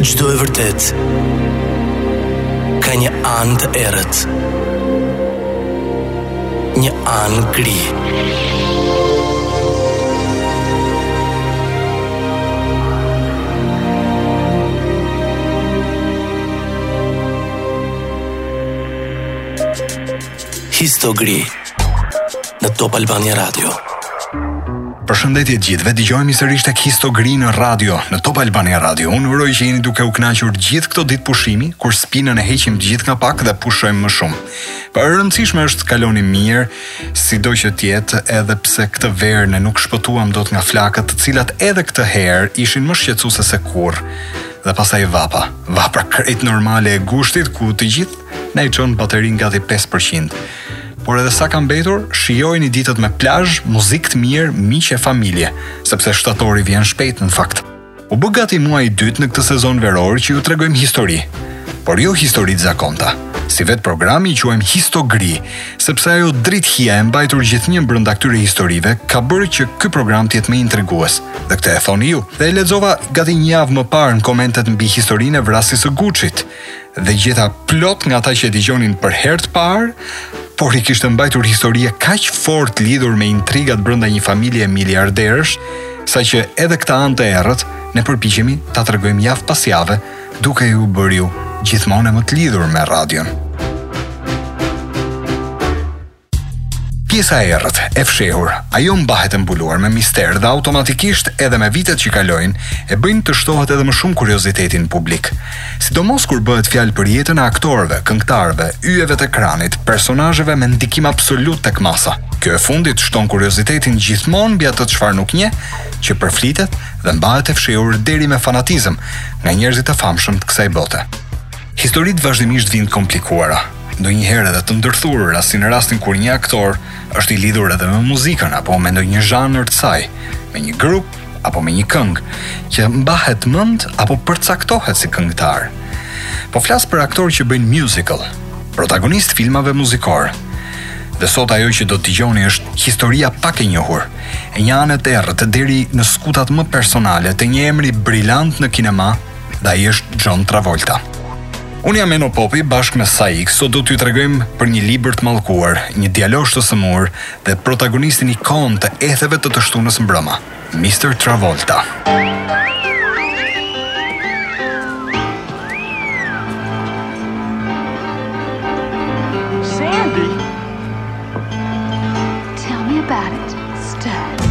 Çdo e vërtetë ka një anë të errët. Një anë gri. Histogri. Në Top Albania Radio. Përshëndetje të gjithëve, dëgjohemi sërish tek Histogri në radio, në Top Albania Radio. Unë uroj që të jeni duke u kënaqur gjithë këto ditë pushimi, kur spinën e heqim të gjithë nga pak dhe pushojmë më shumë. Por e rëndësishme është të kaloni mirë, sido që të jetë, edhe pse këtë verë ne nuk shpëtuam dot nga flakët, të cilat edhe këtë herë ishin më shqetësuese se kurrë. Dhe pastaj vapa, vapa krejt normale e gushtit ku të gjithë na i çon baterinë gati 5%. Por edhe sa ka mbetur, shijojini ditët me plazh, muzikë të mirë, miq e familje, sepse shtatori vjen shpejt në fakt. U bë gati muaji i dytë në këtë sezon veror që ju tregojmë histori, por jo histori të zakonta. Si vetë programi i quajmë Histogri, sepse ajo dritëhija e mbajtur gjithnjë brenda këtyre historive ka bërë që ky program të jetë më intrigues. Dhe këtë e thoni ju. Dhe e lexova gati një javë më parë në komentet mbi historinë e vrasjes së Gucci-t. dhe gjeta plot nga ata që e dëgjonin për herë të parë, por i kishte mbajtur historia kaq fort lidhur me intrigat brenda një familjeje miliarderësh, saqë edhe këtë anë të errët ne përpiqemi ta tregojmë javë pas jave, duke ju bërë ju gjithmonë e më të lidhur me radion. Pjesa e errët, e fshehur, ajo mbahet e mbuluar me mister dhe automatikisht edhe me vitet që kalojnë, e bëjnë të shtohet edhe më shumë kuriozitetin publik. Sidomos kur bëhet fjalë për jetën e aktorëve, këngëtarëve, yjeve të ekranit, personazheve me ndikim absolut tek masa. Kjo e fundit shton kuriozitetin gjithmonë mbi atë çfarë nuk njeh, që përflitet dhe mbahet e fshehur deri me fanatizëm nga njerëzit e famshëm të kësaj bote. Historitë vazhdimisht vijnë të komplikuara, ndonjëherë edhe të ndërthurura si në rastin kur një aktor është i lidhur edhe me muzikën apo me ndonjë zhanër të saj, me një grup apo me një këngë që mbahet mend apo përcaktohet si këngëtar. Po flas për aktorë që bëjnë musical, protagonistë të filmave muzikorë. Dhe sot ajo që do të dëgjoni është historia pak e njohur, e një ane të errët deri në skutat më personale të një emri brilant në kinema, Dhe ai është John Travolta. Unë jam Eno Popi bashkë me Sajkon, sot do t'ju tregojmë për një libër të mallkuar, një djalosh të sëmurë dhe protagonistin ikonë të etheve të të shtunës mbrëma, Mr. Travolta. Sandy! Tell me about it, Stan.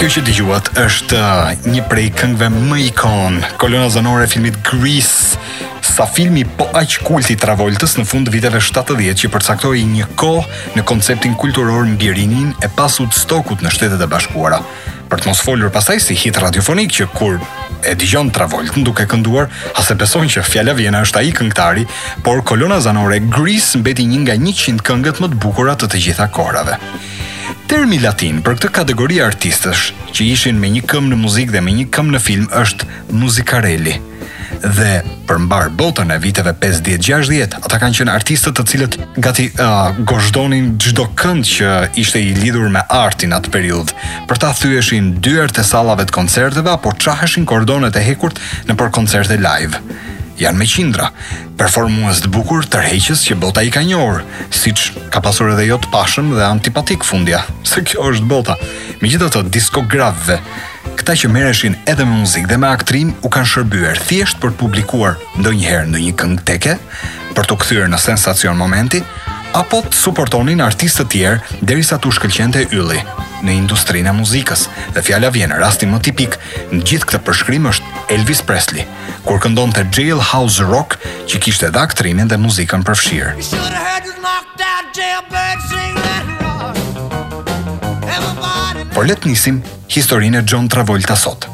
Kjo që dëgjuat është uh, një prej këngëve më ikonë, kolona zanore e filmit Grease, filmi po aq kult i Travoltës në fund të viteve 70 që përcaktoi një kohë në konceptin kulturor mbi rininë e pas Woodstock-ut në Shtetet e Bashkuara. Për të mos folur pastaj si hit radiofonik që kur e dëgjon Travoltën duke kënduar, as s'e beson që fjala vjen është ai këngëtari, por kolona zanore Grease mbeti një nga 100 këngët më të bukura të të gjitha kohërave. Termi latin për këtë kategori artistësh që ishin me një këmbë në muzikë dhe me një këmbë në film është musicarelli. dhe për mbarë botën e viteve 50-60, ata kanë qenë artistët të cilët gati uh, gozhdonin çdo kënd që ishte i lidhur me artin atë periudhë. Për ta thyheshin dyert e sallave të koncerteve apo çaheshin kordonet e hekurt nëpër koncerte live. Janë me qindra, performues të bukur tërheqës që bota i ka njohur, siç ka pasur edhe jo të pashëm dhe antipatikë fundja, se kjo është bota. Megjithatë, diskografëve Këta që merreshin edhe me muzikë dhe me aktrim u kanë shërbyer thjesht për të publikuar ndonjëherë ndonjë këngë teke, për t'u kthyer në sensacion momenti, apo të suportonin artistë të tjerë derisa t'u shkëlqente ylli në industrinë e muzikës. Dhe fjala vjen rasti më tipik në gjithë këtë përshkrim është Elvis Presley, kur këndonte Jailhouse Rock që kishte dhe aktrimin dhe muzikën përfshirë. Por le të nisim historinë e John Travolta sot.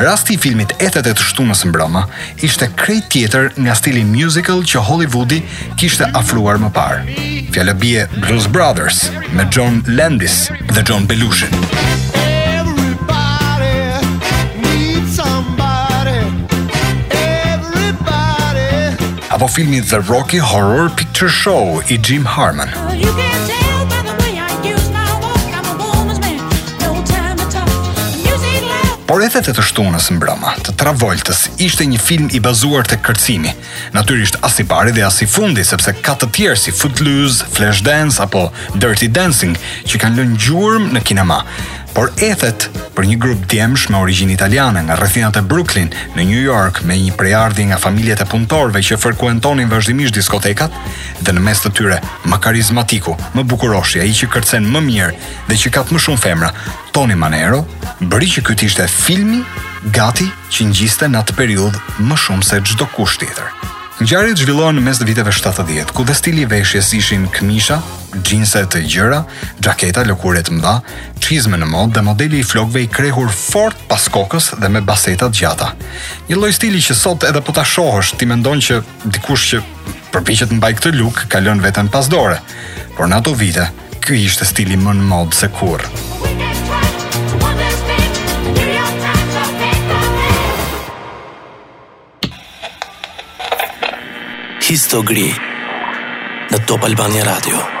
Rasti i filmit Ethet e të shtunës mbrëma ishte krejt tjetër nga stili musical që Hollywoodi kishte afruar më parë. Fjala bie Blues Brothers me John Landis dhe John Belushi. apo filmi The Rocky Horror Picture Show i Jim Harmon. Por ethet e të shtunës mbrëma të Travoltës ishte një film i bazuar te kërcimi. Natyrisht as i pari dhe as i fundi, sepse ka të tjerë si Footloose, Flashdance apo Dirty Dancing që kanë lënë gjurmë në kinema. Por ethet për një grup djemsh me origjinë italiane nga rrethinat e Brooklyn në New York me një prejardhje nga familjet e punëtorëve që frekuentonin vazhdimisht diskotekat dhe në mes të tyre më karizmatiku, më bukuroshi, ai që kërcen më mirë dhe që ka më shumë femra, Tony Manero, bëri që ky të ishte filmi gati që ngjiste në atë periudhë më shumë se çdokush tjetër. Ngjarjet zhvillohen në mes të viteve 70, ku dhe stili i veshjes ishin këmisha, xhinse të gjëra, xhaketa lëkure të mëdha, çizme në modë dhe modeli i flokëve i krehur fort pas kokës dhe me baseta të gjata. Një lloj stili që sot edhe po ta shohësh, ti mendon që dikush që përpiqet të mbajë këtë look, ka lënë veten pas dore, por në ato vite ky ishte stili më në modë se kurrë. Histogri në Top Albania Radio.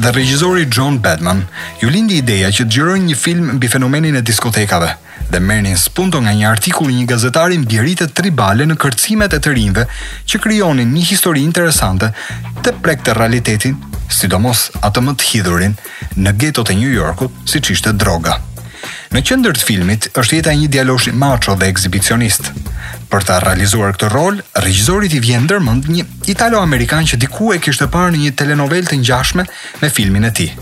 dhe regjizori John Badman iu lindi ideja që të xhirojnë një film mbi fenomenin e diskotekave dhe merrnin spunto nga një artikull i një gazetari mbi ritet tribale në kërcimet e të rinjve që krijonin një histori interesante të prekte realitetin, sidomos atë më të hidhurin, në getot e New Yorkut, siç ishte droga. Në qendër të filmit është jeta e një djaloshi macho dhe ekzibicionist. Për ta realizuar këtë rol, regjisorit i vjen ndërmend një italo-amerikan që diku e kishte parë në një telenovelë të ngjashme me filmin e tij.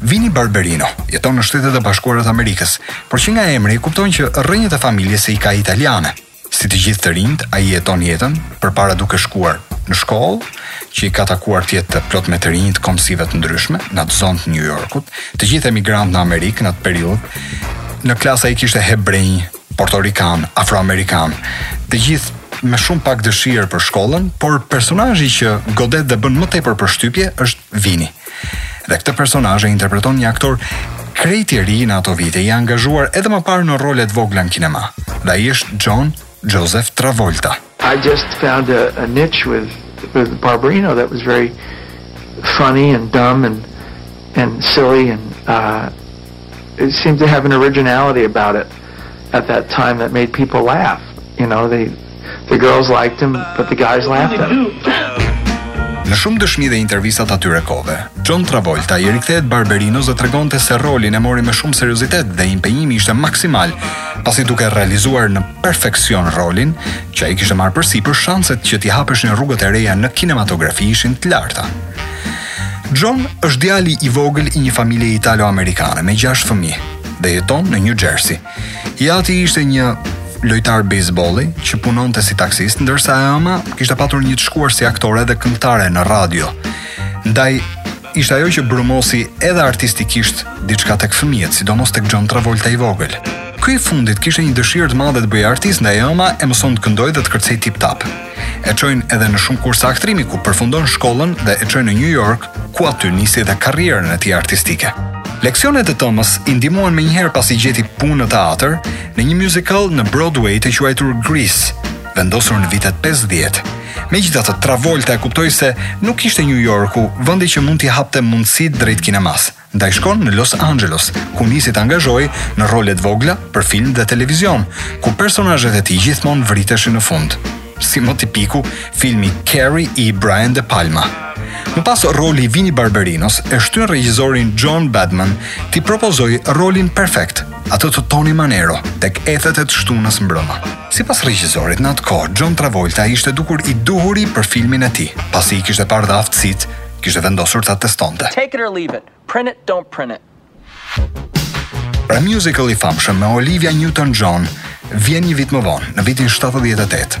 Vini Barberino jeton në Shtetet e Bashkuara të Amerikës, por që nga emri e kupton që rrënjët e familjes i ka italiane. Si të gjithë të rinjtë, ai jeton jetën përpara duke shkuar në shkollë, që i ka takuar të jetë plot me të rinj të kombësive të ndryshme në atë zonë të New Yorkut, të gjithë emigrantë në Amerikë në atë periudhë. Në klasë ai kishte hebrenj, portorikanë, afroamerikanë, të gjithë me shumë pak dëshirë për shkollën, por personazhi që godet dhe bën më tepër përshtypje është Vini. Dhe këtë personazh e interpreton një aktor krejt i ri në ato vite, i angazhuar edhe më parë në role të vogla në kinema. Dhe ai është John Joseph Travolta. I just found a a niche with with Barbarino that was very funny and dumb and and silly and uh it seemed to have an originality about it at that time that made people laugh. You know, they the girls liked him, but the guys laughed at him. Në shumë dëshmi dhe intervista të atyre kohëve, John Travolta i rikthehet Barberinos dhe tregonte se rolin e mori me shumë seriozitet dhe impenjimi ishte maksimal pasi duke realizuar në perfeksion rolin që ai kishte marrë përsipër, shanset që t'i hapeshin rrugët e reja në kinematografi ishin të larta. John është djali i vogël i një familje italo-amerikane me 6 fëmijë dhe jeton në New Jersey. I ati ishte një lojtar bejsbolli që punonte si taksist, ndërsa e ëma kishte patur një të shkuar si aktore dhe këngëtare në radio. Ndaj ishte ajo që brumosi edhe artistikisht diçka tek fëmijët, sidomos tek John Travolta i vogël. Ky i fundit kishte një dëshirë të madhe të bëjë artist ndaj e ëma e mëson të këndojë dhe të kërcejë tip tap. E çojnë edhe në shumë kursa aktrimi ku përfundon shkollën dhe e çojnë në New York, ku aty nisi edhe karrierën e tij artistike. Leksionet e s'ëmës e ndihmuan menjëherë pasi gjeti punë në teatër në një musical në Broadway të quajtur Grease, vendosur në vitet 50. Megjithatë, Travolta e kuptoi se nuk ishte New Yorku vendi që mund t'i hapte mundësitë drejt kinemasë, ndaj shkon në Los Angeles, ku nisi të angazhohej në role të vogla për film dhe televizion, ku personazhet e tij gjithmonë vriteshin në fund. Si më tipiku, filmi Carrie i Brian De Palma. Më pas roli i Vini Barberinos e shtyn regjisorin John Badham t'i propozojë rolin perfekt, atë të Tony Manero tek ethet e të shtunës mbrëma. Sipas regjisorit në atë kohë, John Travolta ishte dukur i duhuri për filmin e tij, pasi i kishte parë dhe aftësitë, kishte vendosur ta testonte. Take it or leave it. Print it, don't print it. Pra musical i famshëm me Olivia Newton-John vjen një vit më vonë, në vitin 78.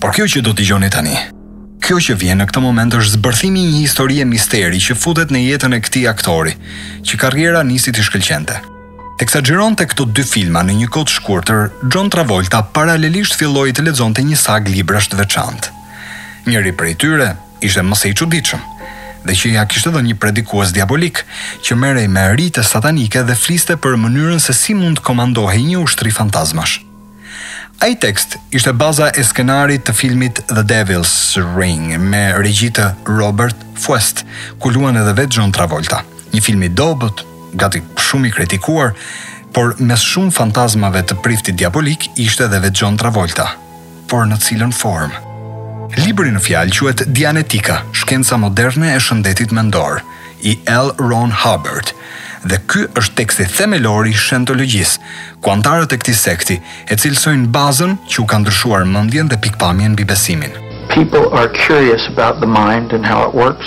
Por kjo që do dëgjoni tani, kjo që vjen në këtë moment është zbërthimi i një historie misteri që futet në jetën e këtij aktori, që karriera nisi t'i shkëlqente. Teksa xhironte këto dy filma në një kohë të shkurtër, John Travolta paralelisht filloi të lexonte një sagë librash të veçantë. Njëri prej tyre, ishte më se i çuditshëm, dhe që ia kishte dhënë një predikues diabolik, që merrej me rite satanike dhe fliste për mënyrën se si mund të komandohej një ushtri fantazmash. Ai tekst ishte baza e skenarit të filmit The Devil's Rain me regji të Robert Fuest, ku luan edhe vetë John Travolta. Një film i dobët, gati shumë i kritikuar, por mes shumë fantazmave të priftit diabolik ishte edhe vetë John Travolta. por në cilën formë? Libri në fjalë quhet Dianetika, shkenca moderne e shëndetit mendor, i L. Ron Hubbard, dhe ky është teksti themelor i Shentologjisë, ku anëtarët e këtij sekti e cilësojnë bazën që u ka ndryshuar mendjen dhe pikëpamjen mbi besimin. People are curious about the mind and how it works.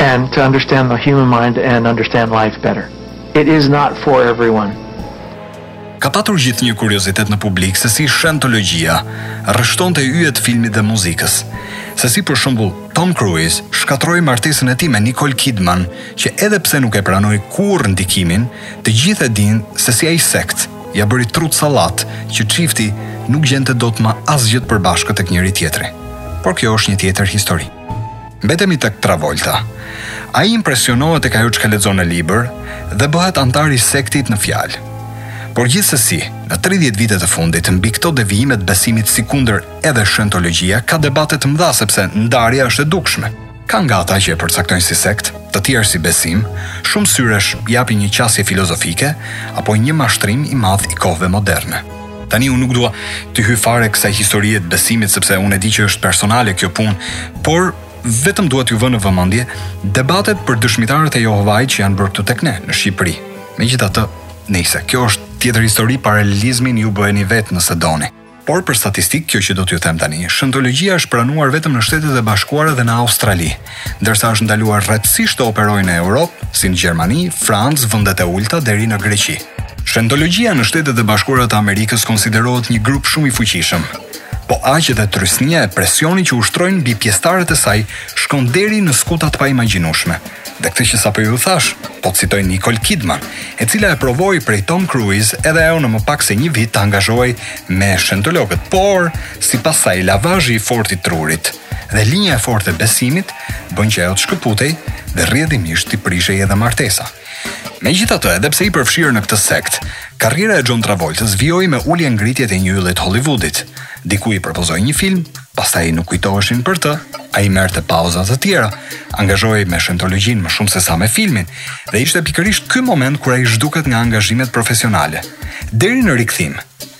and to understand the human mind and understand life better. It is not for everyone. Ka patur gjithnjë kuriozitet në publik se si shentologjia rreshtonte yjet e filmit dhe muzikës. Se si për shembull, Tom Cruise shkatërroi martesën e tij me Nicole Kidman, që edhe pse nuk e pranoi kurrë ndikimin, të gjithë e dinë se si ai sekt ia bëri trutë sallatë që çifti nuk gjente dot më asgjë të përbashkët tek njëri-tjetri. Por kjo është një tjetër histori. Mbetemi tek Travolta. Ai impresionohet tek ajo çka lexon në libër dhe bëhet anëtar i sektit në fjalë. Por gjithsesi, në 30 vitet e fundit, mbi këto devijime të besimit sikundër edhe shentologjia ka debate të mëdha sepse ndarja është e dukshme. Ka nga ata që e përcaktojnë si sekt, të tjerë si besim, shumë syresh japin një qasje filozofike apo një mashtrim i madh i kohëve moderne. Tani unë nuk dua t'i hyj fare kësaj historie të besimit sepse unë e di që është personale kjo punë, por vetëm dua t'ju vë në vëmendje debatet për dëshmitarët e Jehovait që janë bërë këtu tek ne në Shqipëri. Megjithatë, meqë kjo është tjetër histori, paralelizmin ju bëheni vetë nëse doni. Por për statistikë, kjo që do t'ju them tani, shentologjia është pranuar vetëm në Shtetet e Bashkuara dhe në Australi. ndërsa është ndaluar rreptësisht të operojë në Europë, si në Gjermani, Francë, vendet e ulëta, deri në Greqi. Shentologjia në Shtetet e Bashkuara të Amerikës konsiderohet një grup shumë i fuqishëm, po aq edhe trysnia e presioni që ushtrojnë mbi pjesëtarët e saj shkon deri në skuta të paimagjinueshme. Dhe këtë që sapo ju thashë, po citoj Nicole Kidman, e cila e provoi prej Tom Cruise edhe ajo në më pak se një vit të angazhohej me shentologët, por sipas saj lavazhi i fortë i trurit dhe linja e fortë e besimit bënë që ajo të shkëputej dhe rrjedhimisht t'i prishej edhe martesa. Megjithatë, edhe pse i përfshirë në këtë sekt, karriera e John Travoltës vijoi me ulje-ngritjet e një ylli të Hollywoodit. Diku i propozohej një film, pastaj nuk kujtoheshin për të, ai merrte pauza të tjera, angazhohej me shentologjinë më shumë se sa me filmin dhe ishte pikërisht ky moment kur ai zhduket nga angazhimet profesionale. Deri në rikthim,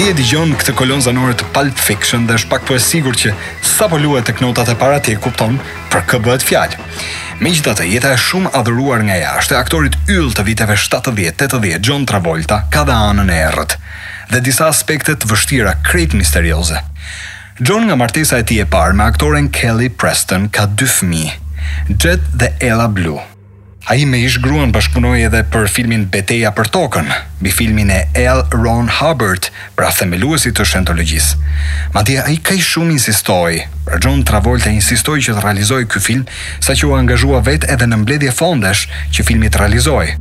ti e dëgjon këtë kolonë zanore të Pulp Fiction dhe është a po e sigurt që sapo luhet tek notat e para ti e kupton për kë bëhet fjalë. Megjithatë, jeta e shumëadhuruar nga jashtë e aktorit yll të viteve shtatëdhjetë, tetëdhjetë, John Travolta, ka dhe anën e errët dhe disa aspekte të vështira krejt misterioze. John nga martesa e tij e parë me aktoren Kelly Preston ka dy fëmijë, Jett dhe Ella Bleu. Ai me ish-gruan bashkëpunoi edhe për filmin Beteja për Tokën, mbi filmin e L. Ron Hubbard, pra themeluesi të Shentologjisë. Madje ai kaq shumë insistoi, pra John Travolta insistoi që të realizohej ky film, saqë u angazhua vetë edhe në mbledhje fondesh që filmi të realizohej.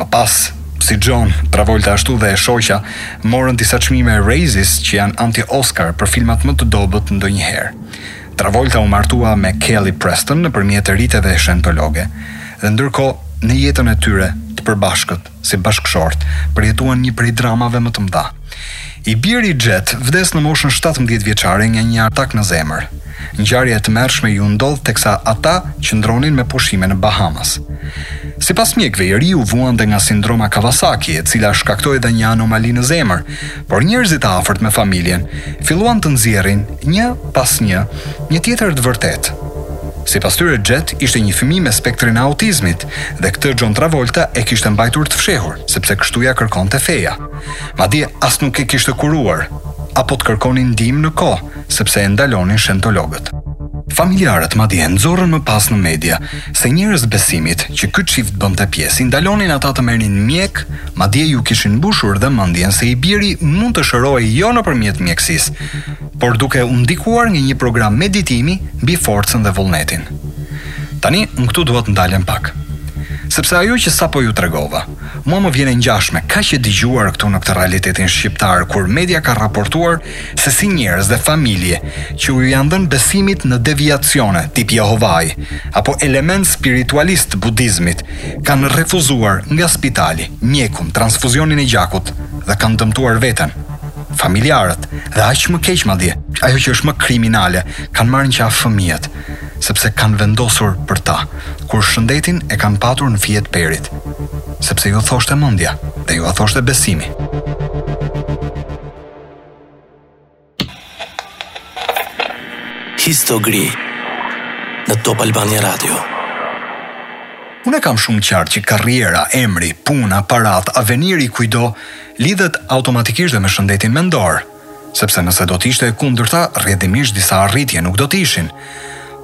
Më pas, si John Travolta ashtu dhe e shoqja morën disa çmime Razzies që janë anti-Oscar për filmat më të dobët ndonjëherë. Travolta u martua me Kelly Preston nëpërmjet riteve shentologe dhe ndërkohë në jetën e tyre të përbashkët Si bashkëshort, përjetuan një prej dramave më të mëdha. I biri i Jet vdes në moshën shtatëmbëdhjetë vjeçare nga një atak në zemër. Ngjarja e tmerrshme iu ndodhi teksa ata qëndronin me pushime në Bahamas. Sipas mjekëve, i riu vuante nga sindroma Kawasaki, e cila shkaktoi dhe një anomali në zemër, por njerëzit e afërt me familjen filluan të nxjerrin një pas një një tjetër të vërtetë. Sipas tyre, Jet ishte një fëmijë me spektrin e autizmit, Dhe këtë John Travolta e kishte mbajtur të fshehur, sepse kështu ia kërkonte feja. Madje as nuk e kishte kuruar, apo të kërkonin ndihmë në kohë, sepse e ndalonin shentologët. Familjarët madje nxorrën më pas në media se njerëz të besimit që ky çift bënte pjesë i ndalonin ata të merrnin mjek, madje iu kishin mbushur dhe mendjen se i biri mund të shërohej jo nëpërmjet mjekësisë, por duke u ndikuar nga një program meditimi mbi forcën dhe vullnetin. Tani unë këtu dua të ndalem pak. Sepse ajo që sapo ju tregova, mua më vjen e ngjashme kaq e dëgjuar këtu në këtë realitetin shqiptar kur media ka raportuar se si njerëz dhe familje që u janë dhënë besimit në deviacione tip Jehovai apo elementë spiritualistë të budizmit kanë refuzuar nga spitali mjekun transfuzionin e gjakut dhe kanë dëmtuar veten familjarët dhe aq më keq madje ajo që është më kriminale kanë marrë në qafë fëmijët sepse kanë vendosur për ta, kur shëndetin e kanë patur në fije të perit, sepse iu thoshte mendja dhe jua thoshte besimi. Histogri në Top Albania Radio. Unë e kam shumë qartë që karriera, emri, puna, paratë, aveniri i kujtdo lidhet automatikisht dhe me shëndetin mendor. Sepse nëse do të ishte e kundërta, rrjedhimisht disa arritje nuk do të ishin.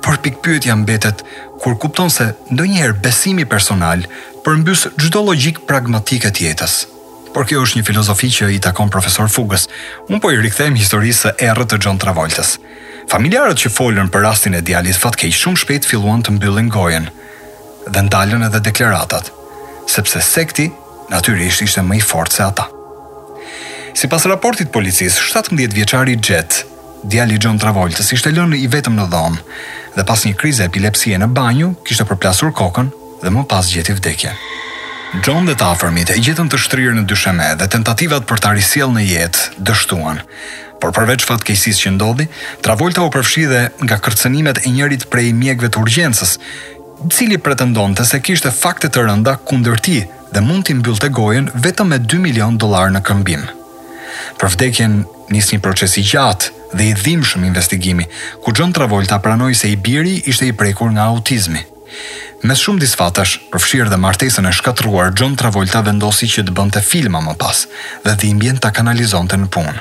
Por pikëpyetja mbetet kur kupton se ndonjëherë besimi personal përmbys çdo llogjikë pragmatike të jetës. Por kjo është një filozofi që i takon profesor Fugës. Unë po i rikthehem historisë së errët të John Travoltës. Familjarët që folën për rastin e djalit fatkeq shumë shpejt filluan të mbyllin gojën dhe ndalën edhe deklaratat, sepse sekti natyrisht ishte më i fortë se ata. Sipas raportit të policisë, shtatëmbëdhjetë vjeçari Jett, djali i John Travoltës, ishte lënë i vetëm në dhomë dhe pas një krize epilepsie në banjo, kishte përplasur kokën dhe më pas gjeti vdekjen. John dhe të afërmit e gjetën të shtrirë në dysheme dhe tentativat për ta risjellë në jetë dështuan. Por përveç fatkeqësisë që ndodhi, Travolta u përfshi dhe nga kërcënimet e njërit prej mjekëve të urgjencës, cili pretendonte se kishte fakte të rënda kundër tij dhe mund t'i mbyllte gojën vetëm me dy milionë dollarë në këmbim. Për vdekjen nis një proces i gjatë dhe i dhimbshëm investigimi, ku John Travolta pranoi se i biri ishte i prekur nga autizmi. Mes shumë disfatash, përfshirë dhe martesën e shkatërruar, John Travolta vendosi që të bënte filma më pas dhe dhimbjen ta kanalizonte në punë.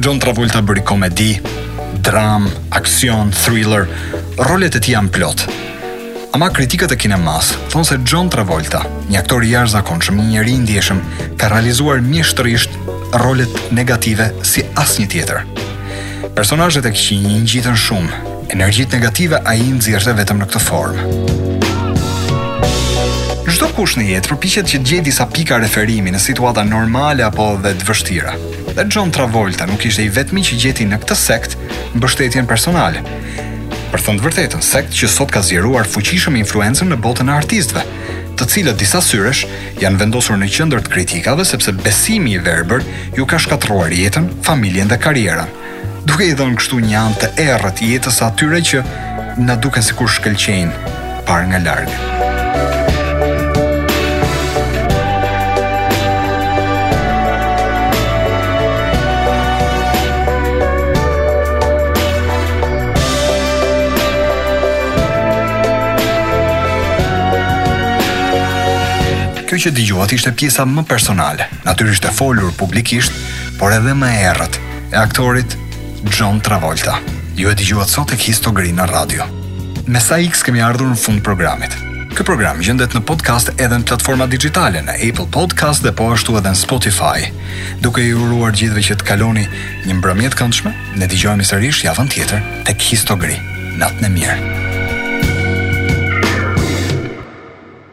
John Travolta bëri komedi, dramë, aksion, thriller, rolet e tij janë plot. Ama kritikët e kinemasë thonë se John Travolta, një aktor i jashtëzakonshëm, një njeri i ndjeshëm, ka realizuar mjeshtërisht rolet negative si asnjë tjetër. Personazhet e këqij i ngjitën shumë, Energjitë negative ai i nxirrte vetëm në këtë formë. Çdokush në jetë përpiqet që të gjejë disa pika referimi në situata normale apo dhe të vështira. Dhe John Travolta nuk ishte i vetmi që gjeti në këtë sekt mbështetjen personale. Për të thënë të vërtetën, sekt që sot ka zgjeruar fuqishëm influencën në botën e artistëve, të cilët disa syresh janë vendosur në qendër të kritikave sepse besimi i verbër u ka shkatërruar jetën, familjen dhe karrierën. duke i dhënë kështu një anë të errët jetës së atyre që na duken sikur shkëlqejnë parë nga larg. Kjo që dëgjuat ishte pjesa më personale, natyrisht e folur publikisht, por edhe më e errët, e aktorit John Travolta. Ju e dëgjuat sot tek Histogri në radio. Me kaq kemi ardhur në fund të programit. Ky program gjendet në podcast edhe në platforma dixhitale në Apple Podcast dhe po ashtu edhe në Spotify. Duke ju uruar të gjithëve që të kaloni një mbrëmje të këndshme, ne dëgjohemi sërish javën tjetër tek Histogri. Natën e mirë.